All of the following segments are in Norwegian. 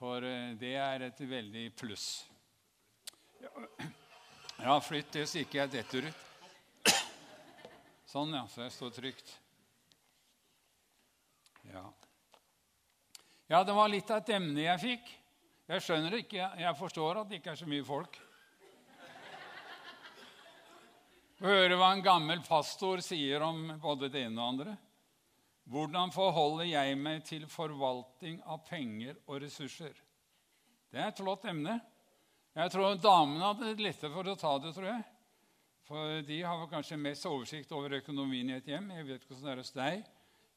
For eh, det er et veldig pluss. Ja, flytt det så ikke jeg detter ut. Sånn, ja. Så jeg står trygt. Ja. ja, det var litt av et emne jeg fikk. Jeg skjønner ikke, jeg forstår at det ikke er så mye folk. Høre hva en gammel pastor sier om både det ene og andre. Hvordan forholder jeg meg til forvaltning av penger og ressurser? Det er et flott emne. Jeg tror damene hadde det lettere for å ta det, tror jeg. For de har kanskje mest oversikt over økonomien i et hjem. Jeg vet ikke hvordan det er hos deg.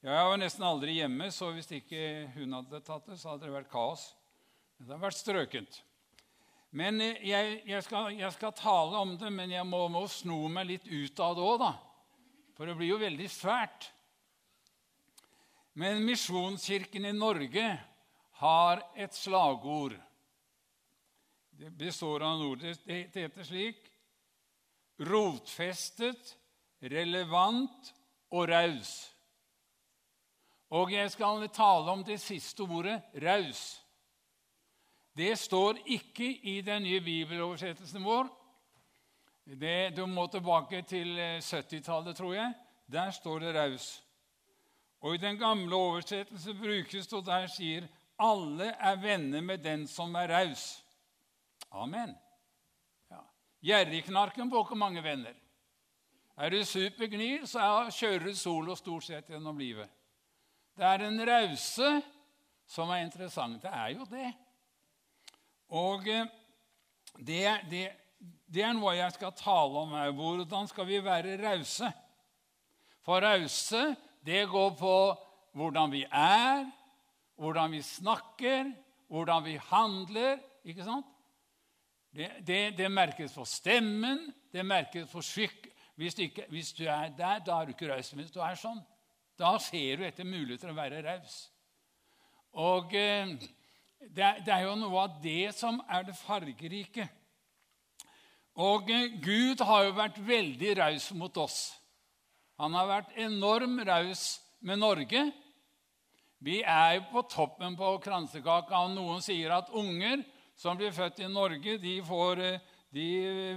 Jeg var nesten aldri hjemme, så hvis ikke hun hadde tatt det, så hadde det vært kaos. Det hadde vært strøkent. Men eh, jeg, jeg, skal, jeg, skal, tale om det, men jeg må, må sno meg litt ut av det òg, da. For det blir jo veldig svært. Men Misjonskirken i Norge har et slagord. Det består av ord. Det heter slik Rotfestet, relevant og raus. Og jeg skal tale om det siste ordet raus. Det står ikke i den nye bibeloversettelsen vår. Det, du må tilbake til 70-tallet, tror jeg. Der står det raus. Og I den gamle oversettelsen brukes det, og der sier 'alle er venner med den som er raus'. Amen. Ja. Gjerrigknarken får ikke mange venner. Er du supergnir, så kjører du solo stort sett gjennom livet. Det er den rause som er interessant. Det er jo det. Og eh, det, det, det er noe jeg skal tale om her. Hvordan skal vi være rause? For rause det går på hvordan vi er, hvordan vi snakker, hvordan vi handler. ikke sant? Det, det, det merkes på stemmen, det merkes på skikk. Hvis, ikke, hvis, du er der, da er du ikke raus. Hvis du er sånn, da ser du etter muligheter å være raus. Og eh, det, det, er jo noe av det som er det fargerike. Og eh, Gud har jo vært veldig raus mot oss. Han har vært enorm raus med Norge. Vi er jo på toppen på kransekaka. og Noen sier at unger som blir født i Norge, de, får, de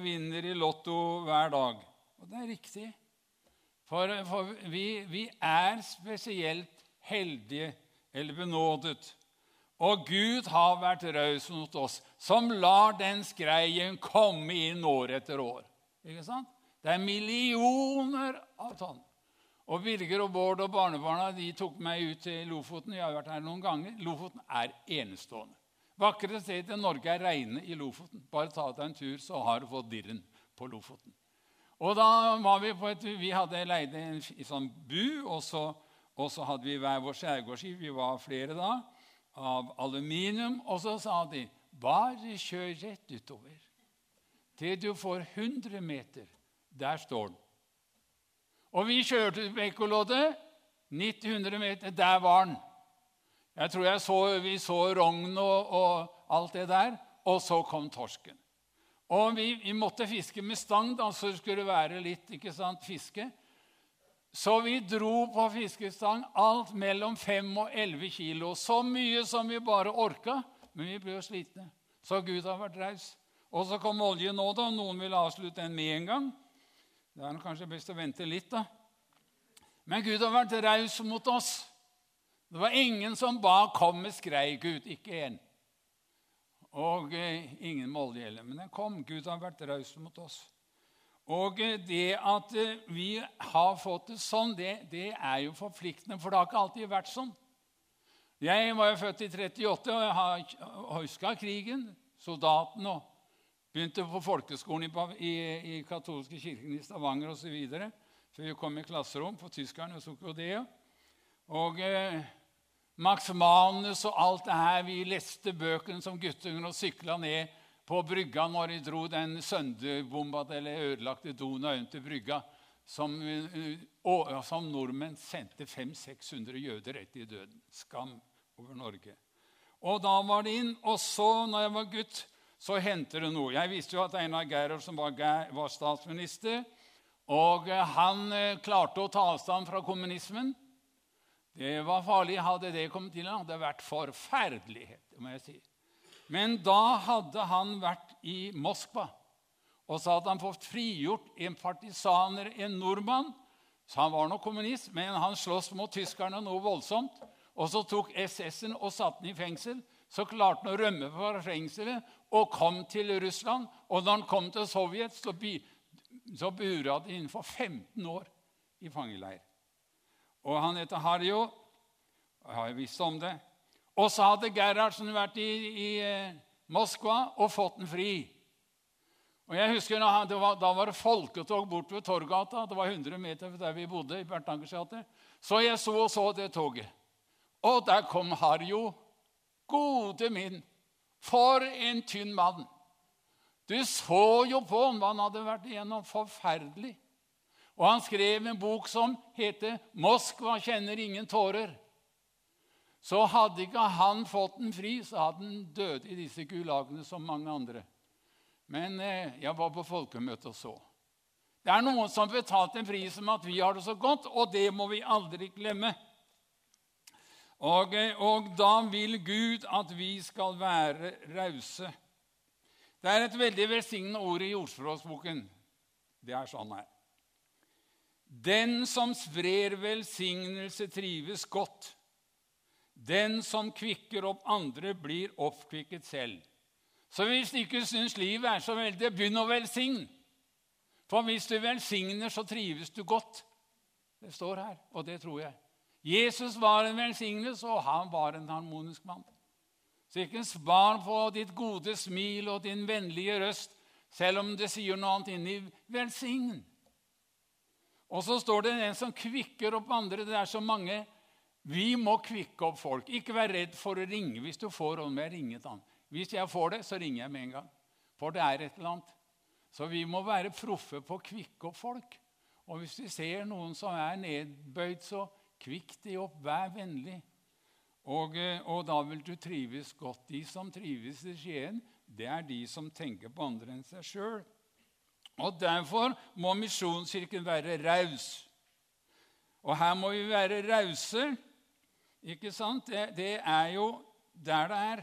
vinner i Lotto hver dag. Og det er riktig. For, for vi, vi, er spesielt heldige eller benådet. Og Gud har vært raus mot oss, som lar den skreien komme inn år etter år. Ikke sant? Det er millioner av tonn. Og Birger og Bård og barnebarna de tok meg ut til Lofoten. Jeg har vært her noen ganger. Lofoten er enestående. Vakre sted i Norge er reine i Lofoten. Bare ta deg en tur, så har du fått dirren på Lofoten. Og da var Vi på et, vi hadde leid en, en sånn bu, og så, og så hadde vi hver vår skjærgårdsskip. Vi var flere da, av aluminium. Og så sa de bare kjør rett utover til du får 100 meter. Der står den. Og vi kjørte med ekkoloddet 900 meter. Der var den. Jeg tror jeg så, vi så rogn og, og, alt det der. Og så kom torsken. Og vi, vi måtte fiske med stang, da, så det skulle være litt ikke sant, fiske. Så vi dro på fiskestang alt mellom 5 og 11 kilo. Så mye som vi bare orka. Men vi ble jo slitne. Så Gud har vært raus. Og så kom oljen nå, da. Noen vil avslutte den med en gang. Det er kanskje best å vente litt, da. Men Gud har vært raus mot oss. Det var ingen som ba 'kom med skrei', Gud. Ikke én. Og eh, ingen med oljegjelde. Men den kom. Gud har vært raus mot oss. Og eh, det at eh, vi har fått det sånn, det, det, er jo forpliktende, for det har ikke alltid vært sånn. Jeg var jo født i 38, og jeg har huska krigen, soldaten og Begynte på folkeskolen i, i, i katolske kirken i Stavanger osv. Før vi kom i klasserom for tyskerne jo det. Og eh, Max Manus og alt det her. Vi leste bøkene som guttunger og sykla ned på brygga når de dro den sønderbomba eller ødelagte Donauen til brygga. Som, og, eh, som nordmenn sendte 500-600 jøder rett i døden. Skam over Norge. Og da var det inn. Og så, når jeg var gutt, så henter det noe. Jeg visste jo at Einar Gerhardsen var, var statsminister. Og eh, han eh, klarte å ta avstand fra kommunismen. Det var farlig. Hadde det kommet til, hadde det vært forferdelighet. må jeg si. Men da hadde han vært i Moskva, og så hadde han fått frigjort en partisaner, en nordmann. Så han var nok kommunist, men han sloss mot tyskerne noe voldsomt. Og så tok SS-en og satte han i fengsel. Så klarte han å rømme fra fengselet og kom til Russland. Og da han kom til Sovjet, så, så bura de innenfor 15 år i fangeleir. Og han heter Harjo. Jeg har visst om det. Og så hadde Gerhardsen vært i, i eh, Moskva og fått den fri. Og jeg husker det var, Da var det folketog bort ved Torgata. Det var 100 meter fra der vi bodde. i Bertankers. Så jeg så og så det toget. Og der kom Harjo. Gode min, for en tynn mann! Du så jo på ham hva han hadde vært igjennom. Forferdelig. Og han skrev en bok som heter 'Moskva kjenner ingen tårer'. Så hadde ikke han fått den fri, så hadde han dødd i disse gulagene som mange andre. Men eh, jeg var på folkemøte og så. Det er noen som betalte en pris om at vi har det så godt, og det må vi aldri glemme. Og, og da vil Gud at vi skal være rause. Det er et veldig velsignende ord i Jordspråksboken. Det er sånn her. Den som sprer velsignelse, trives godt. Den som kvikker opp andre, blir oppkvikket selv. Så hvis du ikke syns livet er så veldig, begynn å velsigne. For hvis du velsigner, så trives du godt. Det står her, og det tror jeg. Jesus var en velsignelse, og han var en harmonisk mann. Ikke spar på ditt gode smil og din vennlige røst, selv om det sier noe annet inni. Velsign. Og så står det en som kvikker opp andre. Det er så mange vi må kvikke opp folk. Ikke vær redd for å ringe. Hvis du får om jeg å ringe han. Hvis jeg får det, så ringer jeg med en gang. For det er et eller annet. Så vi må være proffe på å kvikke opp folk. Og hvis vi ser noen som er nedbøyd, så kvikk deg opp. Vær vennlig. Og, eh, og, da vil du trives godt. De som trives i Skien, det er de som tenker på andre enn seg sjøl. Og Derfor må Misjonskirken være raus. Og her må vi være rause ikke sant? Det, det er jo der det er.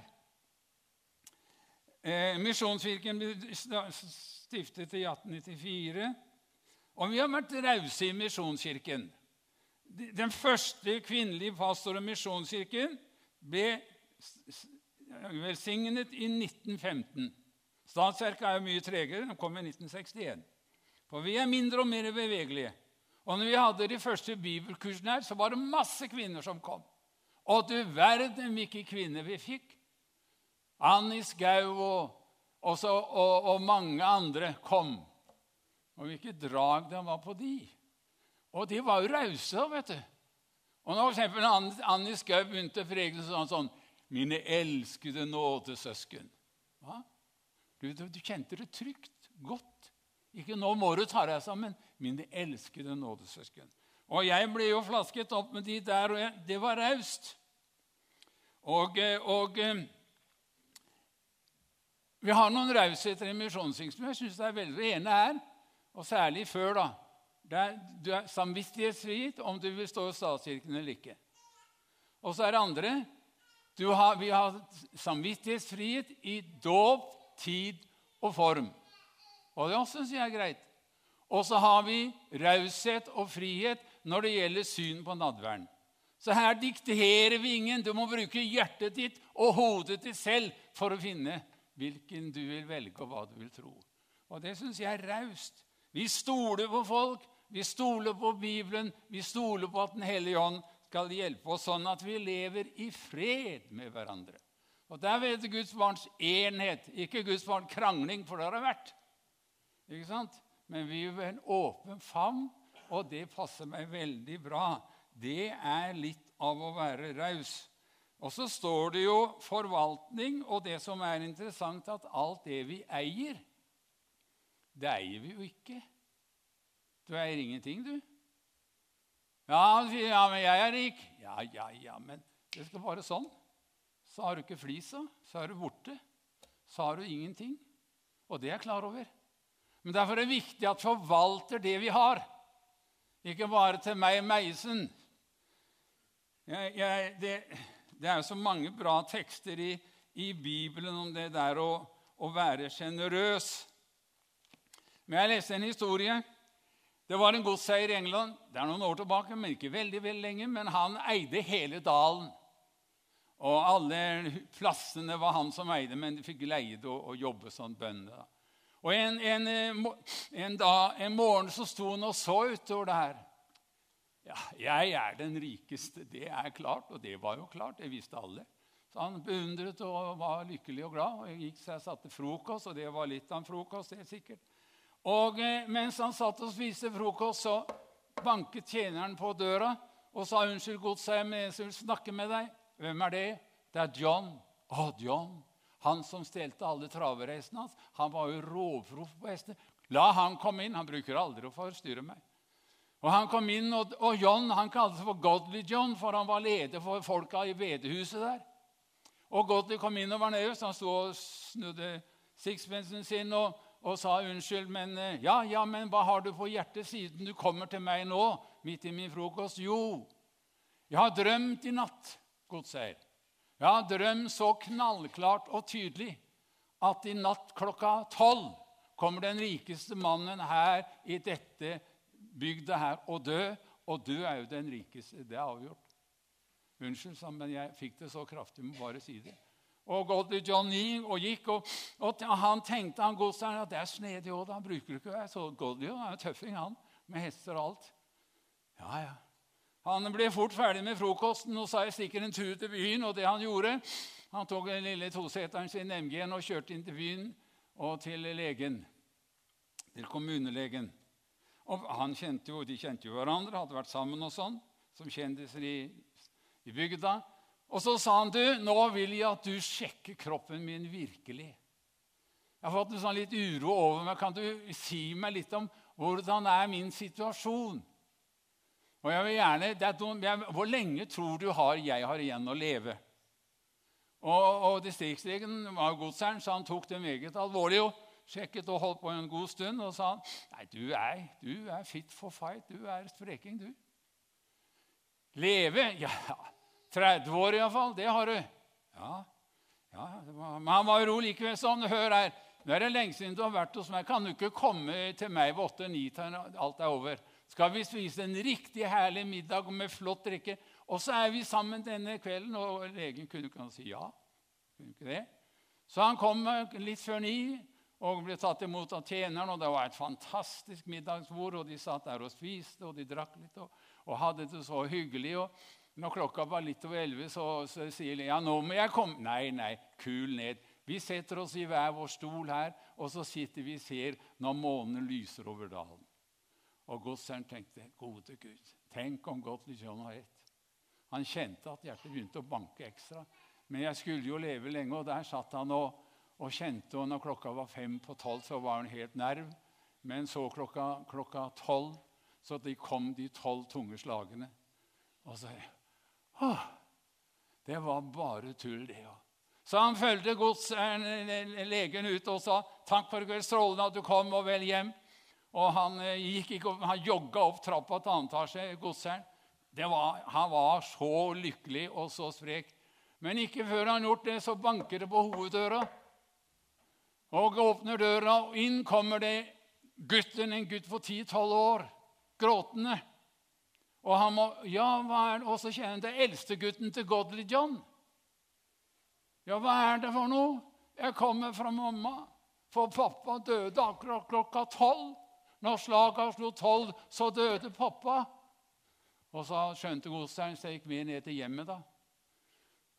Eh, Misjonskirken ble stiftet i 1894. Og vi har vært rause i Misjonskirken. Den første kvinnelige pastor og Misjonskirken ble velsignet i 1915. Statsverket er jo mye tregere. Den kom i 1961. For vi er mindre og mer bevegelige. Og når vi hadde de første bibelkursene her, så var det masse kvinner som kom. Og du verden hvilke kvinner vi fikk. Annis Gau og, og, og, og, mange andre kom. Og hvilket drag det var på de. Og de var jo rause, vet du. Og når f.eks. Annie Skau begynte å preke sånn, sånn 'Mine elskede nådesøsken'. Hva? Du, du, du, kjente det trygt, godt. Ikke 'nå må du ta deg sammen'. 'Mine elskede nådesøsken'. Og jeg ble jo flasket opp med de der, og jeg, det var raust. Og, eh, og, eh, vi har noen rausheter i misjonshingsten. Jeg syns er veldig ene her, og særlig før, da. Er, du er samvittighetsfrihet om du vil stå i statskirken eller ikke. Og så er det andre har, Vi har samvittighetsfrihet i dåp, tid og form. Og det også syns jeg er greit. Og så har vi raushet og frihet når det gjelder syn på nadværen. Så her dikterer vi ingen. Du må bruke hjertet ditt og hodet ditt selv for å finne hvilken du vil velge, og hva du vil tro. Og det syns jeg er raust. Vi stoler på folk, vi stoler på Bibelen, vi stoler på at Den hellige ånd skal hjelpe oss sånn at vi lever i fred med hverandre. Og Der vet Guds barns enhet, ikke Guds barns krangling, for det har det vært. Ikke sant? Men vi er en åpen favn og det passer meg veldig bra. Det er litt av å være raus. Og så står det jo forvaltning, og det som er interessant, at alt det vi eier, det eier vi jo ikke. Du eier ingenting, du. Ja, han sier, ja, men jeg er rik. Ja, ja, ja, men det skal være sånn. Så har du ikke flisa, så er du borte. Så har du ingenting. Og det er jeg klar over. Men derfor er det viktig at forvalter det vi har. Ikke bare til meg, Meisen. Jeg, jeg, det, det, er jo så mange bra tekster i, i Bibelen om det der å, å være sjenerøs. Men jeg leste en historie. Det var en godseier i England. Det er noen år tilbake, men ikke veldig, veldig lenge. Men han eide hele dalen. Og alle plassene var han som eide, men de fikk leie å, og jobbe som bønder. Og en, en, en, dag, en morgen så sto han og så utover det her. Ja, jeg er den rikeste, det er klart. Og det var jo klart, det visste alle. Så han beundret og var lykkelig og glad. og gikk seg og satte frokost, og det var litt av en frokost. det er sikkert. Og eh, mens han satt og spiste frokost, så banket tjeneren på døra og sa 'Unnskyld, godseier, jeg vil snakke med deg.' 'Hvem er det?' 'Det er John.' 'Å, John.' Han som stelte alle traverhestene hans. Han var jo rovproff på hester. La han komme inn. Han bruker aldri å forstyrre meg. Og Han kom inn, og, og John han kalte seg for Godly John, for han var leder for folka i bedehuset der. Og Godly kom inn og var nervøs. Han sto og snudde sixpensen sin og, og, sa unnskyld. Men eh, ja, ja, men hva har du på hjertet siden du kommer til meg nå, midt i min frokost? Jo, jeg har drømt i natt, godseier. Jeg har drømt så knallklart og tydelig at i natt klokka tolv kommer den rikeste mannen her i dette bygda her og dø. Og du er jo den rikeste. Det er avgjort. Unnskyld, men jeg fikk det så kraftig. Må bare si det. Og gå til John Lee og gikk, og, og han tenkte han godseren, at det er snedig òg. Han bruker ikke være så Godly. er er tøffing, han, med hester og alt. Ja, ja. Han ble fort ferdig med frokosten og sa jeg stikker en tur til byen. Og det han gjorde Han tok den lille toseteren sin MG-en og kjørte inn til byen og til legen. Til kommunelegen. Og han kjente jo, De kjente jo hverandre, hadde vært sammen og sånn, som kjendiser i, i bygda. Og så sa han, du, 'Nå vil jeg at du sjekker kroppen min virkelig.' Jeg har fått en sånn litt uro over meg. Kan du si meg litt om hvordan er min situasjon? Og jeg vil gjerne, jeg, Hvor lenge tror du har, jeg har igjen å leve? Og, og Distriktslegen var godseieren, så han tok det meget alvorlig. og sjekket og holdt på en god stund og sa han, nei, du er, du er fit for fight. Du er spreking, du. Leve? Ja, 30 år iallfall. Det har du. Ja, ja var, Men han var jo likevel sånn. Hør her. Nå er det lenge siden du har vært hos meg. Kan du ikke komme til meg ved åtte-ni til alt er over? skal vi spise en riktig herlig middag med flott drikke. Og så er vi sammen denne kvelden. Og legen kunne ikke si ja. Kunne ikke det. Så han kom litt før ni og ble tatt imot av tjeneren. og Det var et fantastisk middagsbord. og De satt der og spiste og de drakk litt og, og hadde det så hyggelig. og Når klokka var litt over elleve, så, så sier ja, nå må jeg komme. Nei, nei, kul ned. Vi setter oss i hver vår stol her, og så sitter vi og ser når månen lyser over dalen. Og godsherren tenkte, gode Gud, tenk om Gottlieb John har rett. Han kjente at hjertet begynte å banke ekstra. Men jeg skulle jo leve lenge, og der satt han og, og kjente. Og når klokka var fem på tolv, så var han helt nerv. Men så klokka, klokka tolv, så de kom de tolv tunge slagene. Og så Åh, Det var bare tull, det òg. Så han fulgte legen ut og sa, 'Takk for det strålende at du kom, og vel hjem.' Og han, eh, gikk han jogga opp trappa til annen etasje, godseren. Han var så lykkelig og så sprek. Men ikke før han gjort det, så banker det på hoveddøra. Og åpner døra, og inn kommer det gutten, en gutt på 10-12 år, gråtende. Og han må, ja, hva er det? Og så kjenner han til eldstegutten til Godly John. Ja, hva er det for noe? Jeg kommer fra mamma, for pappa døde akkurat klokka tolv. Når slaga slo tolv, så døde pappa. Og så skjønte Godstein, så jeg gikk med ned til hjemmet. da.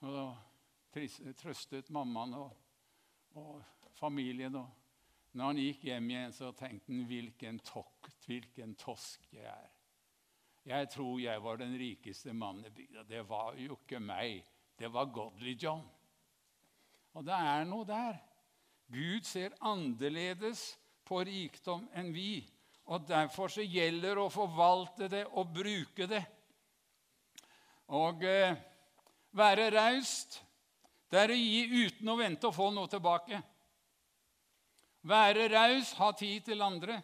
Og da trøstet mammaen og, og, familien. Og når han gikk hjem igjen, så tenkte han hvilken tokt, hvilken tosk jeg er. Jeg tror jeg var den rikeste mannen i bygda. Det var jo ikke meg. Det var Godly John. Og det er noe der. Gud ser annerledes på rikdom enn vi. Og Derfor så gjelder det å forvalte det og bruke det. Og eh, være raust, det er å gi uten å vente å få noe tilbake. Være raus, ha tid til andre.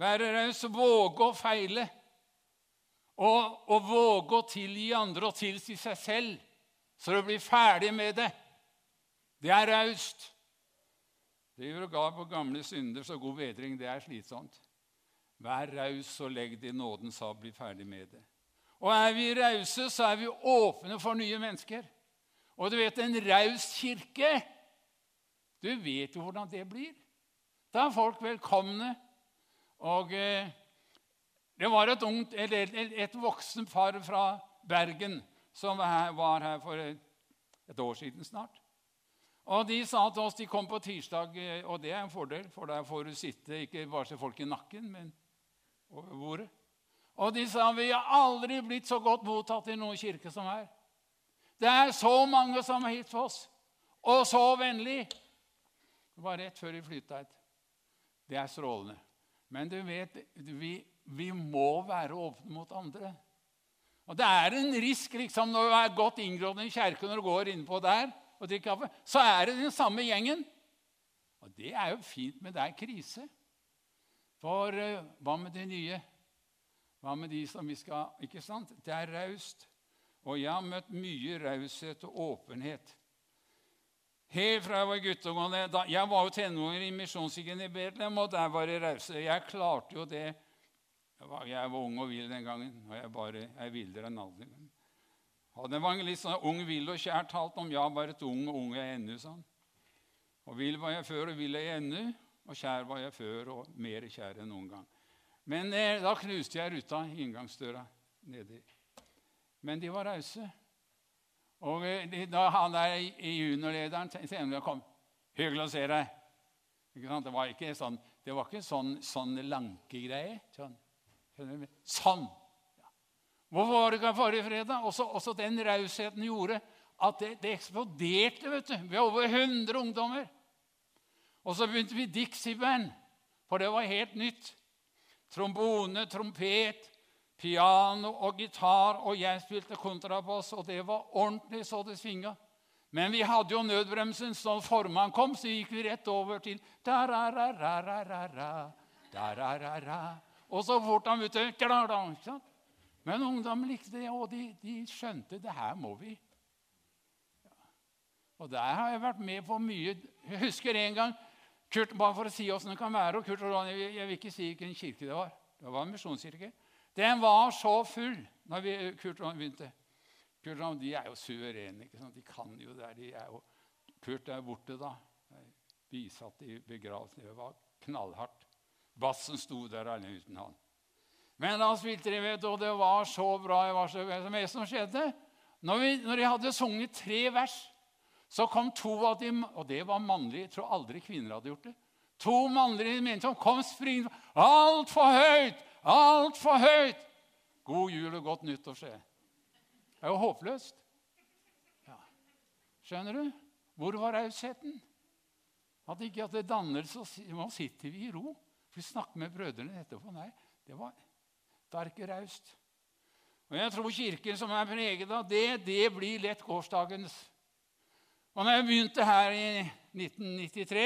Være raus, våge å feile. Og, og våge å tilgi andre og tilsi seg selv, så du blir ferdig med det. Det er raust. Driver og ga på gamle synder, så god bedring, det er slitsomt. Vær raus og legg det i nådens hav, bli ferdig med det. Og er vi rause, så er vi åpne for nye mennesker. Og du vet, en raus kirke Du vet jo hvordan det blir. Da er folk velkomne. Og eh, det var et, ungt, et, voksen far fra Bergen som var her for et, år siden snart. Og De sa til oss de kom på tirsdag, eh, og det er en fordel, for der får du sitte ikke bare se folk i nakken, men over bordet. Og de sa vi har aldri blitt så godt mottatt i noen kirke som her. Det er så mange som er hit for oss, og så vennlig. Det var rett før vi flytta hit. Det er strålende. Men du vet, vi, vi må være åpne mot andre. Og Det er en risk liksom, når du er godt inngrodd i en kjerke når du går innpå der og drikker kaffe, så er det den samme gjengen. Og det er jo fint, men det er krise. For uh, hva med de nye? Hva med de som vi skal Ikke sant? Det er raust. Og jeg har møtt mye raushet og åpenhet. Helt fra jeg var guttunge Jeg var jo tenåring i Misjonskirken i Betlehem, og der var det rause. Jeg klarte jo det. Jeg var, jeg var, ung og vill den gangen, og jeg bare er villere enn aldri. Hadde evangelist sånn ung, vill og kjær talt om ja, bare et ung og ung er ennå, sånn. Og vill var jeg før, og vill er jeg ennå. Og kjær var jeg før, og mer kjær enn noen gang. Men eh, da knuste jeg ruta, inngangsdøra, nedi. Men de var rause. Og eh, da han der juniorlederen senere kom 'Hyggelig å se deg.' Det var ikke sånn, det var ikke sånn, sånn lankegreie. Sånn. sånn. Ja. Hvorfor var det ikke forrige fredag? Også, også den rausheten gjorde at det, det eksploderte. vet du. Vi har over 100 ungdommer. Og så begynte vi Dixie-band, for det var helt nytt. Trombone, trompet, piano og gitar, og jeg spilte kontrabass, og det var ordentlig så det svinga. Men vi hadde jo nødbremsen, så når formannen kom, så gikk vi rett over til Og så fort han ute Men ungdom likte det, og de, de skjønte det her må vi. Og der har jeg vært med på mye. Jeg husker en gang Kurt, Bare for å si åssen det kan være og Kurt og Ronny, Jeg vil ikke si hvilken kirke det var. Det var en misjonskirke. Den var så full når vi, Kurt Ronny begynte. Kurt Ronny de er jo suverene. ikke sant? De kan jo det. De er jo, Kurt er borte da. Bisatt i begravelsen. Det var knallhardt. Bassen sto der alene uten han. Men da spilte de, vet du, og det var så bra. Det var så, det som skjedde, når, vi, når de hadde sunget tre vers så kom to av dem, og det var mannlige. Jeg tror aldri kvinner hadde gjort det. To mannlige mennesker kom springende. 'Altfor høyt! Altfor høyt!' God jul og godt nyttår, sier jeg. Det er jo håpløst. Ja. Skjønner du? Hvor var rausheten? At ikke at det dannelse, nå sitter vi i ro. Vi snakker med brødrene etterpå. Nei, det var, det er ikke raust. Og jeg tror Kirken som er preget av det, det blir lett gårsdagens og når jeg begynte her i 1993,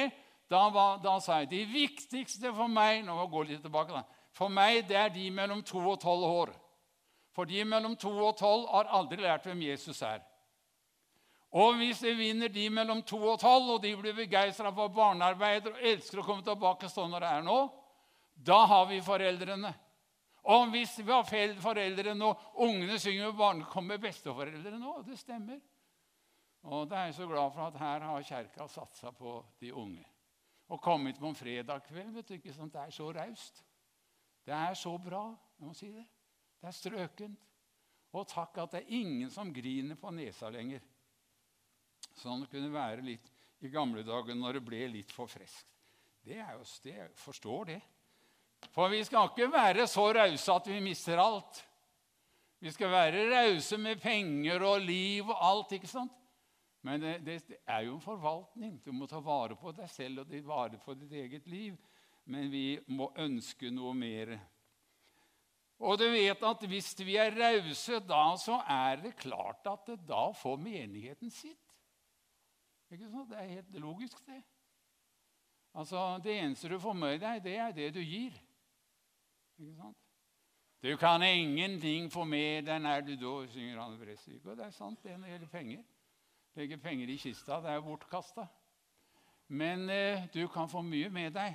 da, var, da sa jeg de viktigste for meg nå må jeg litt tilbake da, for meg det er de mellom to og 12 år. For de mellom to og 12 har aldri lært hvem Jesus er. Og hvis vi vinner de mellom to og 12, og de blir begeistra for barnearbeid og elsker å komme tilbake sånn når det er nå, da har vi foreldrene. Og hvis vi har foreldre og ungene synger med barne, kommer besteforeldrene nå. Det stemmer. Og det er jeg så glad for at her har Kjerka satsa på de unge. Og kommet på en fredag kveld. vet du ikke sant? Det er så raust. Det er så bra. Jeg må si det. Det er strøkent. Og takk at det er ingen som griner på nesa lenger. Sånn det kunne være litt i gamle dager når det ble litt for friskt. Det er jo, Jeg forstår det. For vi skal ikke være så rause at vi mister alt. Vi skal være rause med penger og liv og alt. ikke sant? Men det, det, er jo en forvaltning. Du må ta vare på deg selv og vare på ditt eget liv. Men vi må ønske noe mer. Og du vet at hvis vi er rause da, så er det klart at det da får menigheten sitt. Ikke sant? Det er helt logisk, det. Altså, Det eneste du får med deg, det er det du gir. Ikke sant? Du kan ingenting få med deg når du dør, synger Anne Bresvik. Og det er sant, det når det gjelder penger. legge penger i kista. Det er bortkasta. Men eh, du kan få mye med deg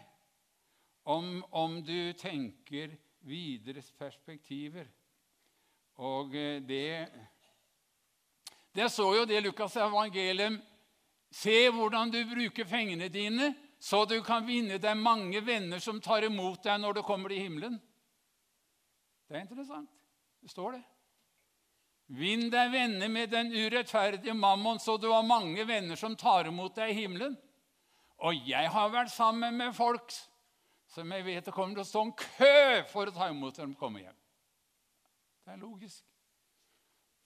om, om du tenker videre perspektiver. Og eh, det Det så jo det Lukas' evangelium. Se hvordan du bruker pengene dine, så du kan vinne deg mange venner som tar imot deg når du kommer til himmelen. Det er interessant. Det står det. Vinn deg venner med den urettferdige mammon, så du har mange venner som tar imot deg i himmelen. Og jeg har vært sammen med folk som jeg vet det kommer til å stå en kø for å ta imot når de kommer hjem. Det er logisk.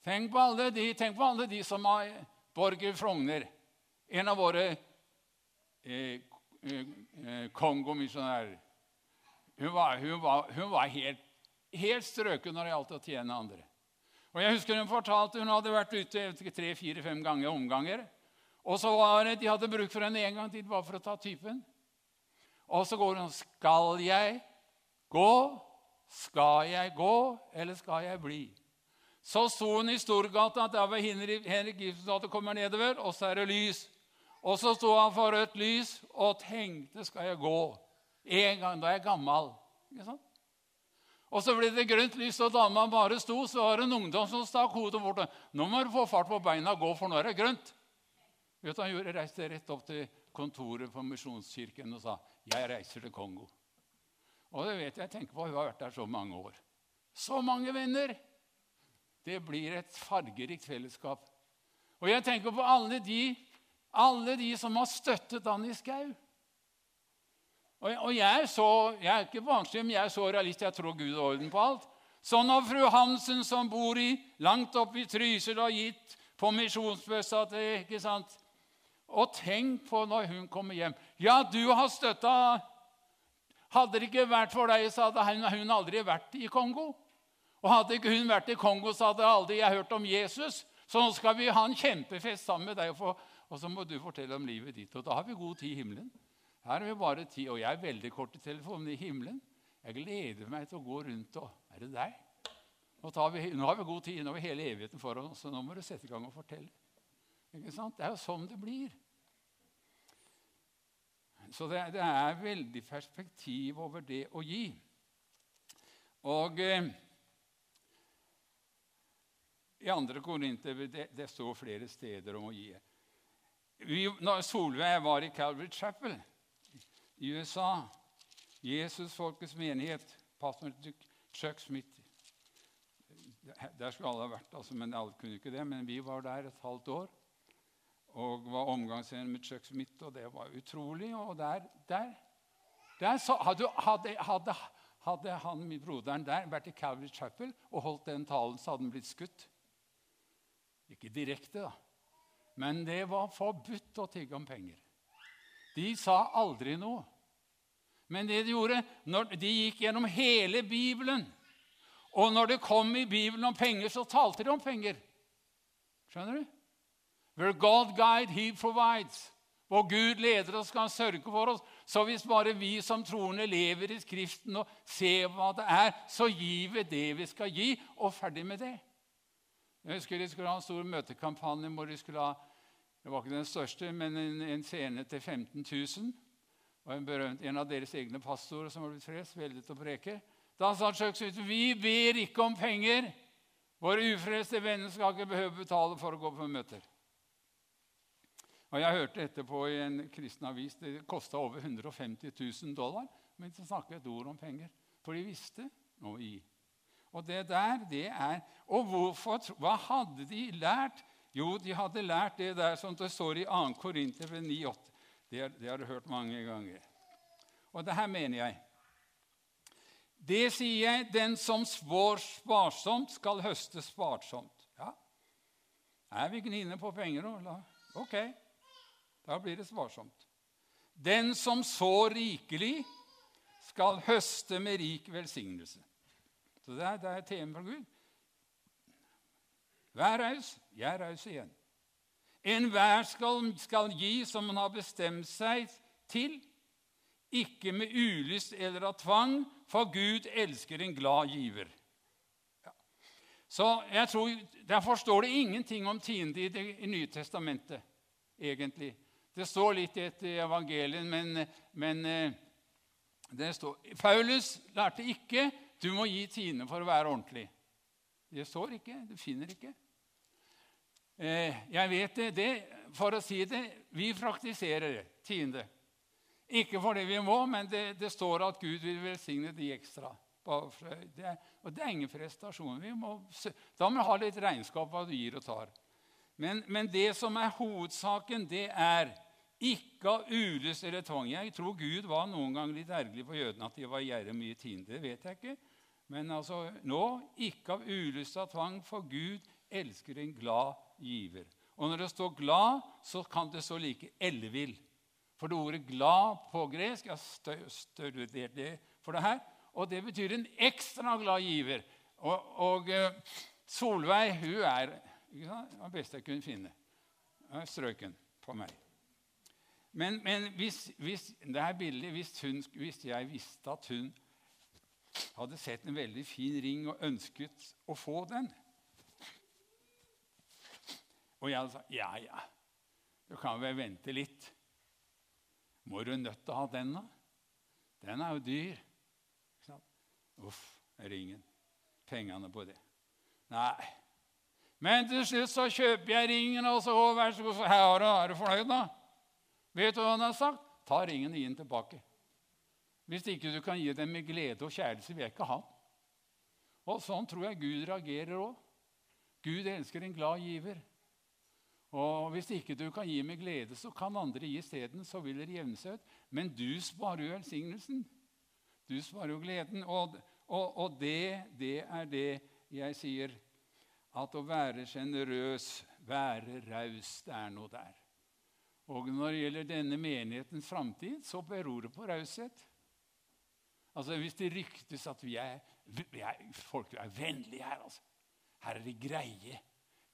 Tenk på alle de, på alle de som har Borger Frogner, en av våre eh, eh, eh kongomisjonærer. Hun var, hun hun var helt, helt strøken når det gjaldt å tjene andre. Og jeg husker Hun fortalte hun hadde vært ute tre-fire-fem ganger omganger. Og så var det, De hadde bruk for henne en gang til bare for å ta typen. Og så går hun Skal jeg gå? Skal jeg gå, eller skal jeg bli? Så sto hun i Storgata. Der var Henrik Ibsensgate kommer nedover, og så er det lys. Og så sto han for rødt lys og tenkte skal jeg gå. En gang da er jeg gammel. Ikke sant? Og så ble det grønt lys, og dama bare sto. Så var det en ungdom som stakk hodet bort. 'Nå må du få fart på beina og gå, for nå er det grønt.' Vet du, Han gjorde, reiste rett opp til kontoret på Misjonskirken og sa 'Jeg reiser til Kongo'. Og det vet jeg, jeg tenker på, Hun har vært der så mange år. Så mange venner! Det blir et fargerikt fellesskap. Og jeg tenker på alle de, alle de som har støttet Annie Skau. Og, og jeg, så, jeg er ikke barnslig, men jeg er så realist. Jeg tror Gud har orden på alt. Så når fru Hansen, som bor i, langt oppe i Trysil, har gitt på misjonsbøssa til ikke sant? Og tenk på når hun kommer hjem. Ja, du har støtta Hadde det ikke vært for deg, så hadde hun aldri vært i Kongo. Og hadde ikke hun vært i Kongo, så hadde aldri jeg hørt om Jesus. Så nå skal vi ha en kjempefest sammen med deg, og så må du fortelle om livet ditt. Og da har vi god tid i himmelen. Her har vi bare tid, og jeg er veldig kort i telefonen i himmelen. Jeg gleder meg til å gå rundt og Er det deg? Nå, vi, nå har vi god tid, nå vi hele evigheten foran oss, så nå må du sette i gang og fortelle. Ikke sant? Det er jo sånn det blir. Så det, det er veldig perspektiv over det å gi. Og eh, i andre Korinter det, det, står flere steder om å gi. Vi, når Solveig var i Calvary Chapel i USA, Jesus Folkets menighet, pastor Chuck Smith Der skulle alle ha vært, altså, men alle kunne ikke det. Men vi var der et halvt år og var omgangsvenn med Chuck Smith, og det var utrolig. Og der, der, der så, hadde, hadde, hadde, han, broderen der, vært i Calvary Chapel og holdt den talen, så hadde han blitt skutt. Ikke direkte, da. Men det var forbudt å tigge om penger. De sa aldri noe. Men det de gjorde når De gikk gjennom hele Bibelen. Og når det kom i Bibelen om penger, så talte de om penger. Skjønner du? Where God guide, he provides. Hvor Gud leder oss, skal han sørge for oss. Så hvis bare vi som troende lever i Skriften og ser hva det er, så gir vi det vi skal gi, og ferdig med det. Jeg husker De skulle ha en stor møtekampanje hvor de skulle ha det var ikke den største, men en, en scene til 15 000. Og en, berømt, en av deres egne pastorer som var blitt frelst, veldig til å preke. Da sa Chuck ut, vi ber ikke om penger. Våre ufrelste venner skal ikke behøve betale for å gå på møter. Og Jeg hørte etterpå i en kristen avis det kosta over 150 000 dollar. Men de snakket et ord om penger, for de visste noe i. Og det der, det er Og hvorfor, hva hadde de lært? Jo, de hadde lært det der som det står i 2. Korinter 9,8. Det, det har du hørt mange ganger. Og det her mener jeg. Det sier jeg, den som spår sparsomt, skal høste sparsomt. Ja, Er vi ikke på penger nå? Ok. Da blir det svarsomt. Den som sår rikelig, skal høste med rik velsignelse. Så det er, det er tema for Gud. Vær raus, jeg er raus igjen. Enhver skal, skal gi som han har bestemt seg til, ikke med ulyst eller av tvang, for Gud elsker en glad giver. Ja. Så jeg tror, Derfor står det ingenting om tiende i, det, Nye testamentet, egentlig. Det står litt i et evangelium, men, men eh, det står Paulus lærte ikke du må gi tiende for å være ordentlig. Det står ikke. Du finner ikke. Eh, jeg vet det, det, For å si det vi praktiserer tiende. Ikke fordi vi må, men det, det står at Gud vil velsigne de ekstra. Det og det er ingen prestasjon. Må, da må vi ha litt regnskap hva du gir og tar. Men, men, det som er hovedsaken, det er ikke av ulyst eller tvang. Jeg tror Gud var noen gang litt ergerlig på jødene at de var gjerre mye tiende. Det vet jeg ikke. Men altså, nå ikke av ulyst og tvang, for Gud elsker en glad giver. Og når det står 'glad', så kan det stå like 'ellevill'. For det ordet 'glad' på gresk Jeg har studert det for det her. Og det betyr en ekstra glad giver. Og, og uh, Solveig hun er den beste jeg kunne finne. Strøken på meg. Men, men hvis, hvis, det er billig hvis, hun, hvis jeg visste at hun hadde sett en veldig fin ring og ønsket å få den Og jeg hadde sagt ja, ja, du kan vel vente litt. Må du nødt til å ha den, da? Den er jo dyr. Uff, ringen. Pengene på det. Nei. Men til slutt så kjøper jeg ringen, og så vær så god, her er du fornøyd, da? Vet du hva han har sagt? Ta ringen og gi den tilbake. Hvis ikke du kan gi dem med glede og kjærlighet, vil jeg ikke ha den. Og sånn tror jeg Gud reagerer òg. Gud elsker en glad giver. Og Hvis ikke du kan gi med glede, så kan andre gi isteden. Så vil det jevne seg ut. Men du sparer jo velsignelsen. Du sparer jo gleden. Og, og, og det, det, er det jeg sier. At å være sjenerøs, være raus, det er noe der. Og når det gjelder denne menighetens framtid, så beror det på raushet. Altså, Hvis det ryktes at vi er, vi er, folk er vennlige her altså. Her er det greie.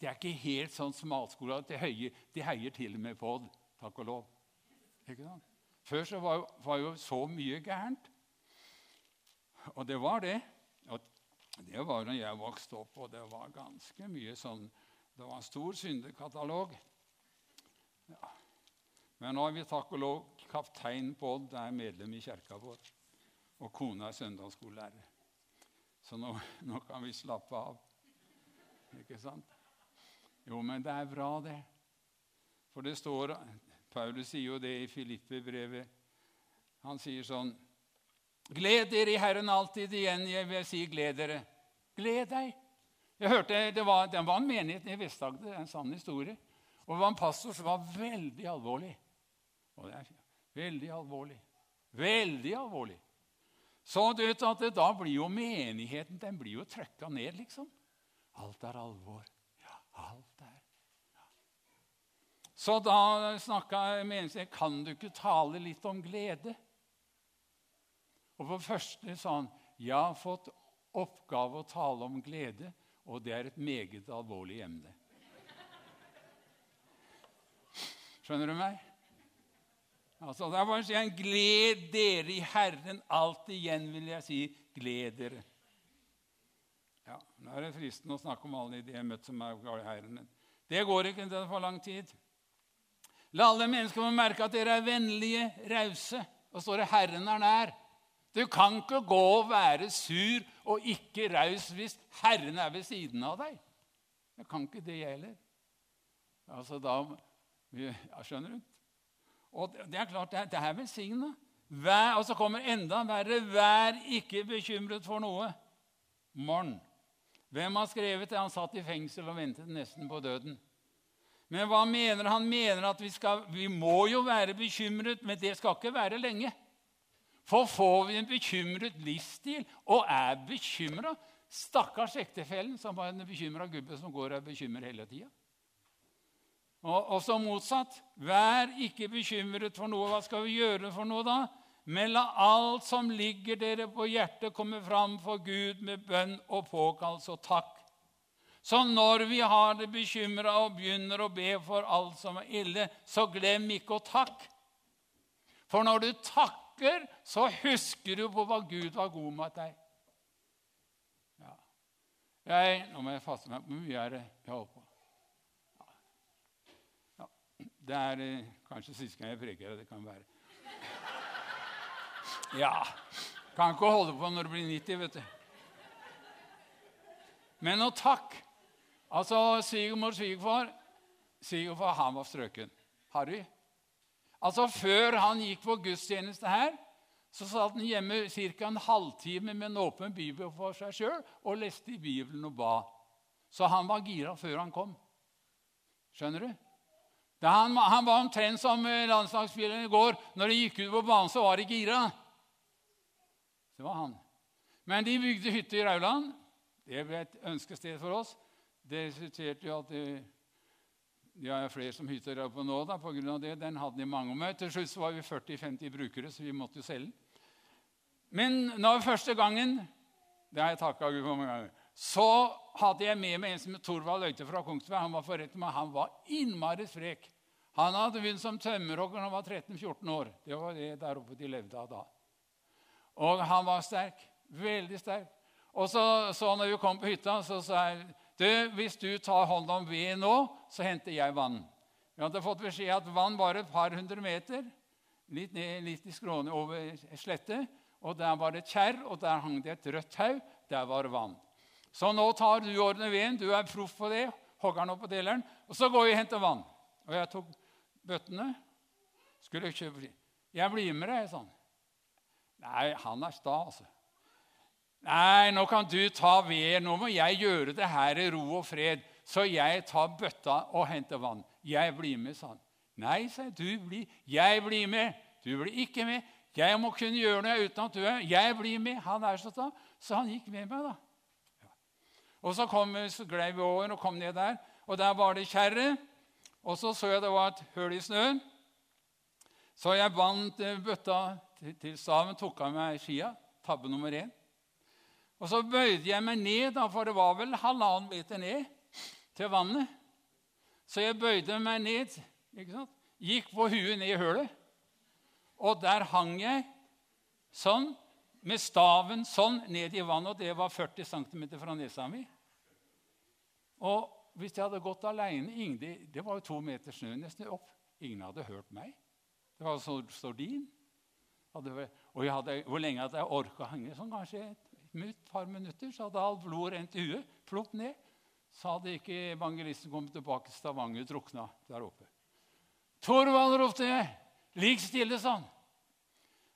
Det er ikke helt sånn smalskola de heier, de heier til og med på det. Takk og lov. Ikke sant? Før så var var jo så mye gærent. Og det var det. Og det var da jeg vokste opp, og det var ganske mye sånn Det var en stor syndekatalog. Ja. Men nå har vi takk og lov kaptein Bård er medlem i kirka vår. Og kona er søndagsskolelærer. Så nå, nå kan vi slappe av. Ikke sant? Jo, men det er bra, det. For det står Paulus sier jo det i Filippe-brevet. Han sier sånn Gled dere i Herren alltid igjen. Jeg vil si gled dere. Gled deg. Jeg hørte, Det var, det var en menighet i Vest-Agder, en sann historie. Og det var en pastor som var veldig alvorlig. Og det er veldig alvorlig. Veldig alvorlig. Så du vet at da blir jo menigheten den blir jo trøkka ned, liksom. Alt er alvor. Ja, Alt er ja. Så da snakka menigheten Kan du ikke tale litt om glede? Og på første sa han jeg har fått oppgave å tale om glede, og det er et meget alvorlig emne. Skjønner du meg? Altså, det er bare å si en Gled dere i Herren. Alt igjen vil jeg si gled dere. Ja, Nå er det fristende å snakke om alle de jeg har møtt som er glad i Herren. Det går ikke, det for lang tid. La alle mennesker få merke at dere er vennlige, rause. Og står det 'Herren er nær'. Du kan ikke gå og være sur og ikke raus hvis Herren er ved siden av deg. Jeg kan ikke det, jeg heller. Altså, da, ja, Skjønner du? Og det er klart, det er velsigna. Og så kommer enda verre. Vær ikke bekymret for noe. Morn. Hvem har skrevet det? Han satt i fengsel og ventet nesten på døden. Men hva mener han? mener at vi, skal, vi må jo være bekymret, men det skal ikke være lenge. For får vi en bekymret livsstil og er bekymra Stakkars ektefellen som var en bekymra gubbe som går og er bekymret hele tida. Og, også motsatt. Vær ikke bekymret for noe. Hva skal vi gjøre for noe da? Men la alt som ligger dere på hjertet, komme fram for Gud med bønn og påkallelse og takk. Så når vi har det bekymra og begynner å be for alt som er ille, så glem ikke å takke. For når du takker, så husker du på hva Gud var god med deg. Ja. Jeg, nå må jeg faste meg. Hvor mye er det jeg holder på? Ja. Det er eh, kanskje siste gang jeg preker. Det kan være. Ja. Kan ikke holde på når du blir 90, vet du. Men og takk. Altså, Svigermor svigerfar Svigerfar han var strøken. Harry. Altså, Før han gikk på gudstjeneste her, så satt han hjemme ca. en halvtime med en åpen bibel for seg sjøl og leste i Bibelen og ba. Så han var gira før han kom. Skjønner du? Han, han, var omtrent som landslagsspilleren i går. Når de gikk ut på banen, så var de gira. Det var han. Men de bygde hytte i Rauland. Det ble et ønskested for oss. Det resulterte jo at de, de har flere som hytter der oppe nå. da, på grunn av det. Den hadde de mange med. Til slutt var vi 40-50 brukere, så vi måtte jo selge den. Men når første gangen det har jeg takka Gud for mange ganger, så hadde jeg med meg en som Torvald Øyte fra Kongsberg. Han var forretten, men han var innmari sprek. Han hadde begynt som tømmerhogger da han var 13-14 år. Det var det der oppe de levde av da. Og han var sterk. Veldig sterk. Og så, så når vi kom på hytta, så sa jeg du, hvis du tar hånd om ved nå, så henter jeg vann. Vi hadde fått beskjed at vann var et par hundre meter, litt, ned, litt i skråene over slettet. Og Der var det et kjerr, og der hang det et rødt tau. Der var vann. Så nå tar du ordner veden. Du er proff på det. Hogger den opp på deleren. Og så går vi og henter vann. Og jeg tok bøttene. Skulle jeg kjøpe Jeg blir med deg, sånn. Nei, han er sta, altså. Nei, nå kan du ta ved. Nå må jeg gjøre det her i ro og fred. Så jeg tar bøtta og henter vann. Jeg blir med, sa han. Nei, sa jeg. Du blir. Jeg blir med. Du blir ikke med. Jeg må kunne gjøre noe uten at du er Jeg blir med. Han er så sta. Så han gikk med meg, da. Og Så, kom, så glei vi over og kom ned der. Og der var det kjerre. Og så så jeg det var et hull i snøen. Så jeg bandt eh, bøtta til staven, tok av meg skia. Tabbe nummer én. Og så bøyde jeg meg ned, for det var vel halvannen meter ned til vannet. Så jeg bøyde meg ned, gikk på huet ned i hølet. Og der hang jeg sånn, med staven sånn ned i vannet. Og det var 40 cm fra nesa mi. Og hvis jeg hadde gått alene det, det var jo to meter snø nesten opp. Ingen hadde hørt meg. Det var så stordin. og hadde, hvor lenge hadde jeg orka å henge? Sånn kanskje et et par minutter så hadde alt blod rent i huet. Plopp ned. Så hadde ikke evangelisten kommet tilbake til Stavanger drukna der oppe. Torvald, ropte jeg. Ligg stille, sa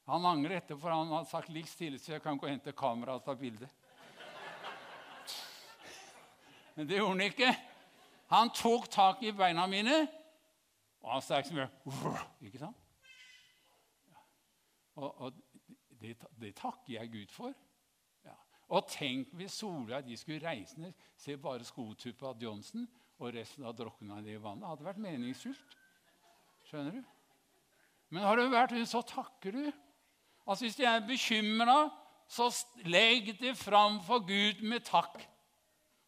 han. Angrer etter, for han hadde sagt 'ligg stille', så jeg kan gå og hente kamera og ta bilde. Men det gjorde han ikke. Han tok tak i beina mine, og han sa som Ikke sant? Og, og det, det takker jeg Gud for. Og tenk hvis Solveig de skulle reise ned, se bare skotuppa av Johnson, og resten av drukna i vannet. Det hadde vært meningsfylt. Skjønner du? Men har du vært så takker du. Altså Hvis de er bekymra, så legg det fram for Gud med takk.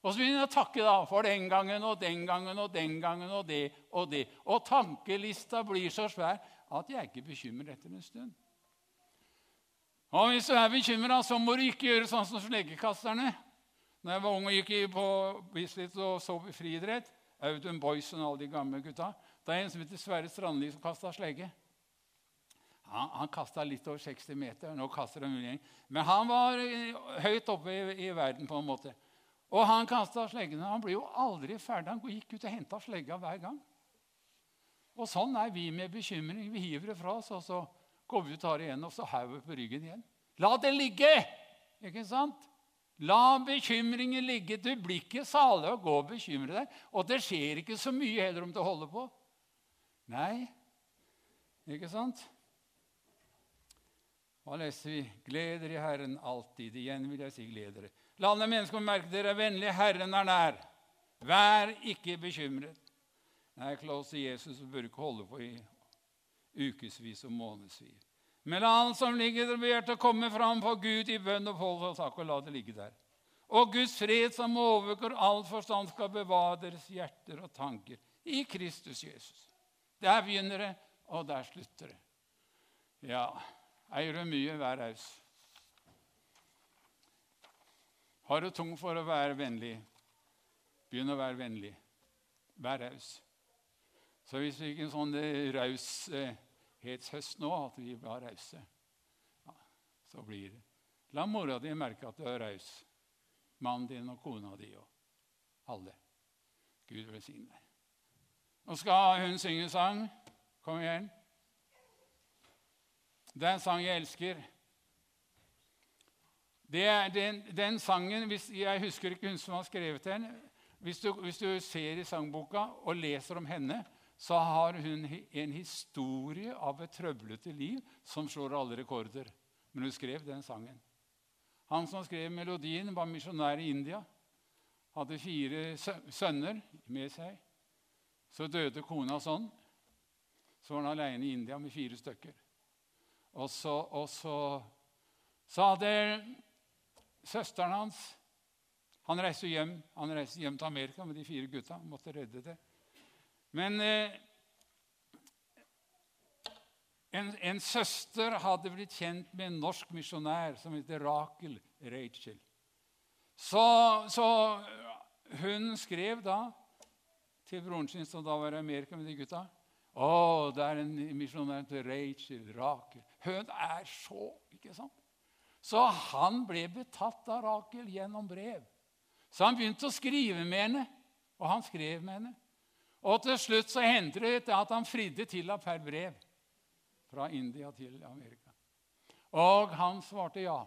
Og så begynner jeg å takke da, for den gangen og den gangen og den gangen og det og det. Og tankelista blir så svær at jeg ikke bekymrer etter en stund. Og Hvis du er bekymra, så må du ikke gjøre sånn som sleggekasterne. Når jeg var ung og gikk på Bislett og så friidrett Audun Boysen og alle de gamle gutta Det er en som heter Sverre Strandli, som kasta slegge. Han, han kasta litt over 60 meter. Nå kaster han mulig. Men han var høyt oppe i, i, verden, på en måte. Og han kasta sleggene. Han ble jo aldri ferdig. Han gikk ut og henta slegga hver gang. Og sånn er vi med bekymring. Vi hiver det fra oss, og så Går vi ut tar igjen, og så vi på ryggen igjen. La det ligge! Ikke sant? La bekymringen ligge. Du blir ikke salig av å gå og bekymre deg. Og det skjer ikke så mye heller om du holder på. Nei, ikke sant? Hva leser vi? Gleder i Herren alltid. Igjen vil jeg si gleder. La alle mennesker merke dere er vennlige. Herren er nær. Vær ikke bekymret. Nei, Klaus og Jesus bør ikke holde på i ukevis og månedsvis. Men la alt som ligger der på hjertet, komme fram for Gud i bønn og hold og takk, og la det ligge der. Og Guds fred, som overgår all forstand, skal bevare deres hjerter og tanker i Kristus Jesus. Der begynner det, og der slutter det. Ja, eier du mye, vær raus. Har du tung for å være vennlig, begynn å være vennlig. Vær raus. Så hvis vi ikke en sånn raushetshøst nå, at vi var rause, ja, så blir det La mora di merke at du er raus. Mannen din og kona di og alle. Gud velsigne deg. Nå skal hun synge sang. Kom igjen. Det er en sang jeg elsker. Er den, den sangen hvis, Jeg husker ikke hun som har skrevet den. Hvis du, hvis du, ser i sangboka og leser om henne, så har hun en historie av et trøblete liv som slår alle rekorder. Men hun skrev den sangen. Han som skrev melodien, var misjonær i India. Hadde fire sønner med seg. Så døde kona sånn. Så var han alene i India med fire stykker. Og så, og så, så hadde søsteren hans Han reiste hjem Han reiste hjem til Amerika med de fire gutta. Måtte redde det. Men eh, en, en, søster hadde blitt kjent med en norsk misjonær som heter Rakel Rachel. Så, så, hun skrev da til broren sin, som da var i Amerika med de gutta å, det er en misjonær til Rachel, Rakel. Hun er så ikke sant? Så han ble betatt av Rakel gjennom brev. Så han begynte å skrive med henne, og han skrev med henne. Og til slutt så hendte det at han fridde til henne per brev fra India til Amerika. Og han svarte ja.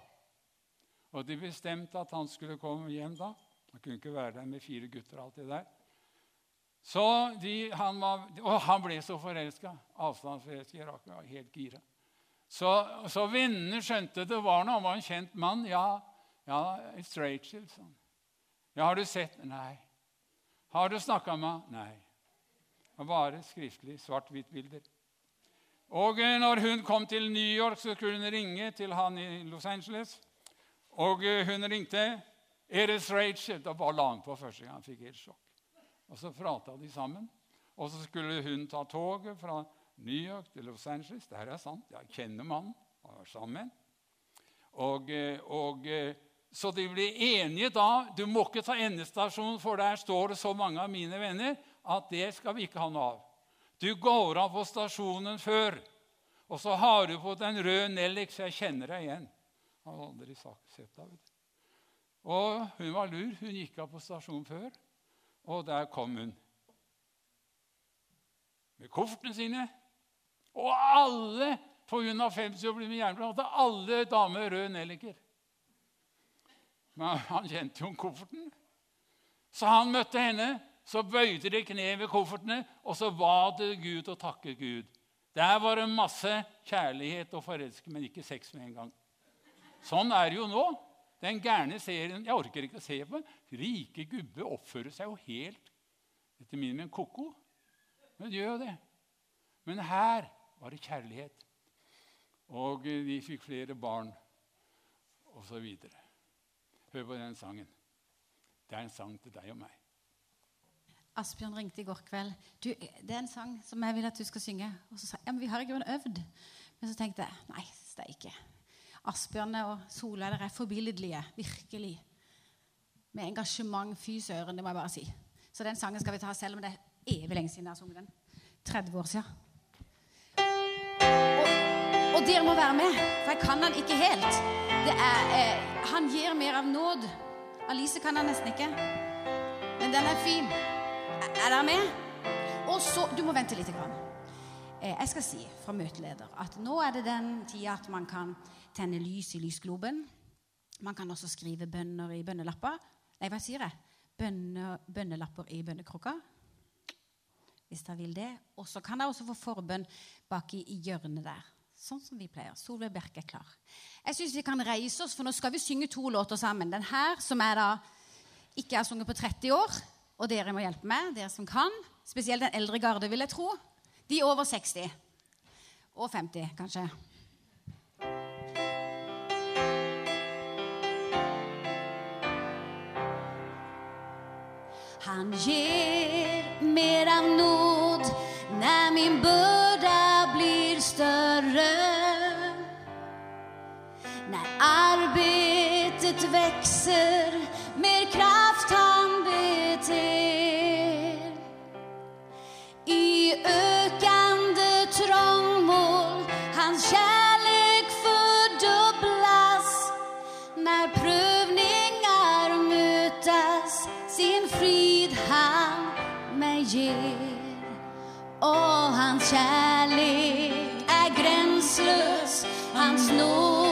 Og de bestemte at han skulle komme hjem da. Han kunne ikke være der med fire gutter det der. Så de, han var, og han ble så forelska. Avstandsforelska. i var helt gira. Så, så vennene skjønte det var noe. Han var en kjent mann. Ja, ja it's Rachel, sånn. Ja, har du sett Nei. Har du snakka med? Nei. Var bare skriftlig, svart-hvitt-bilder. Og eh, når hun kom til New York, så skulle hun ringe til han i Los Angeles. Og eh, hun ringte. 'Er det Rachel?' Da la han på første gang. Han fikk helt sjokk. Og så prata de sammen. Og så skulle hun ta toget fra New York til Los Angeles. Det her er sant. Jeg kjenner mannen. Han var sammen. Og, eh, og, eh, så de ble enige da. Du må ikke ta endestasjonen, for der står det så mange av mine venner at det skal vi ikke ha noe av. Du går av på stasjonen før, og så har du på den røde nellik, så jeg kjenner deg igjen. Han hadde aldri sett deg. Og hun var lur. Hun gikk av på stasjonen før. Og der kom hun med koffertene sine. Og alle på grunn av 50 år ble med jernbane, hadde alle damer røde nelliker. Men han kjente jo kofferten. Så han møtte henne. Så bøyde de kne ved koffertene, og så ba det Gud og takket Gud. Der var det masse kjærlighet og forelskelse, men ikke sex med en gang. Sånn er det jo nå. Den gærne serien Jeg orker ikke å se på. Rike gubbe oppfører seg jo helt etter min mening ko-ko. Men de gjør jo det. Men her var det kjærlighet. Og de fikk flere barn, osv. Hør på den sangen. Det er en sang til deg og meg. Asbjørn ringte i går kveld. Du, 'Det er en sang som jeg vil at du skal synge.' Og så sa jeg ja, men vi har ikke øvd. Men så tenkte jeg nei, steike. Asbjørn og Solveig er forbilledlige. Virkelig. Med engasjement. Fy søren, det må jeg bare si. Så den sangen skal vi ta selv om det er evig lenge siden jeg har sunget den. 30 år siden. Og, dere må være med, for jeg kan den ikke helt. Er, eh, han gir mer av nåd. Alice kan han nesten ikke. Men den er fin. Er, er dere med? Og så Du må vente litt. Grann. Eh, jeg skal si fra møteleder at nå er det den tida at man kan tenne lys i lysgloben. Man kan også skrive bønner i bønnelapper. Nei, hva sier jeg? Bønne, bønnelapper i bønnekrukka. Hvis dere vil det. Og så kan dere også få forbønn bak i, hjørnet der. Sånn som vi pleier. Solveig Bjerke er klar. Jeg syns vi kan reise oss, for nå skal vi synge to låter sammen. Den her, som jeg da ikke har sunget på 30 år, og dere må hjelpe meg, dere som kan. Spesielt den eldre garde, vil jeg tro. De over 60. Og 50, kanskje. Han gir mer av nåd när min börda blir större. När arbetet växer gir. Og hans kjærlighet er grenseløs, hans nåde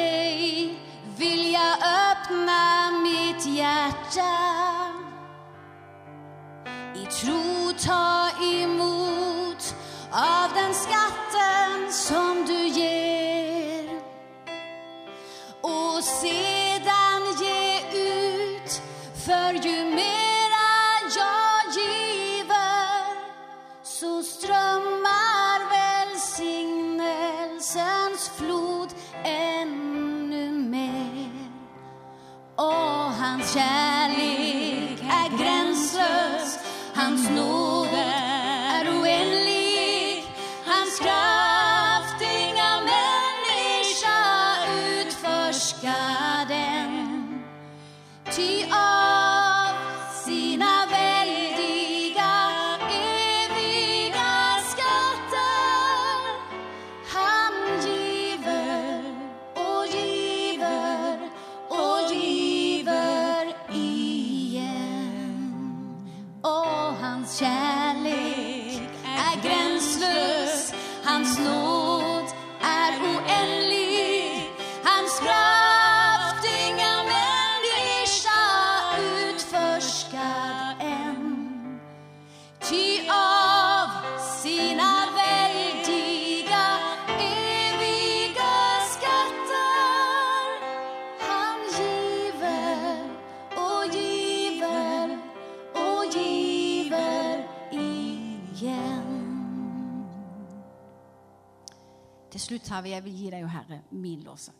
dig vill jag öppna mitt hjärta. I tro ta emot av den skatten som du kjærlighet er grenseløs. Hans nåde slutt, Herre, jeg vil gi deg, Herre, min lovsang.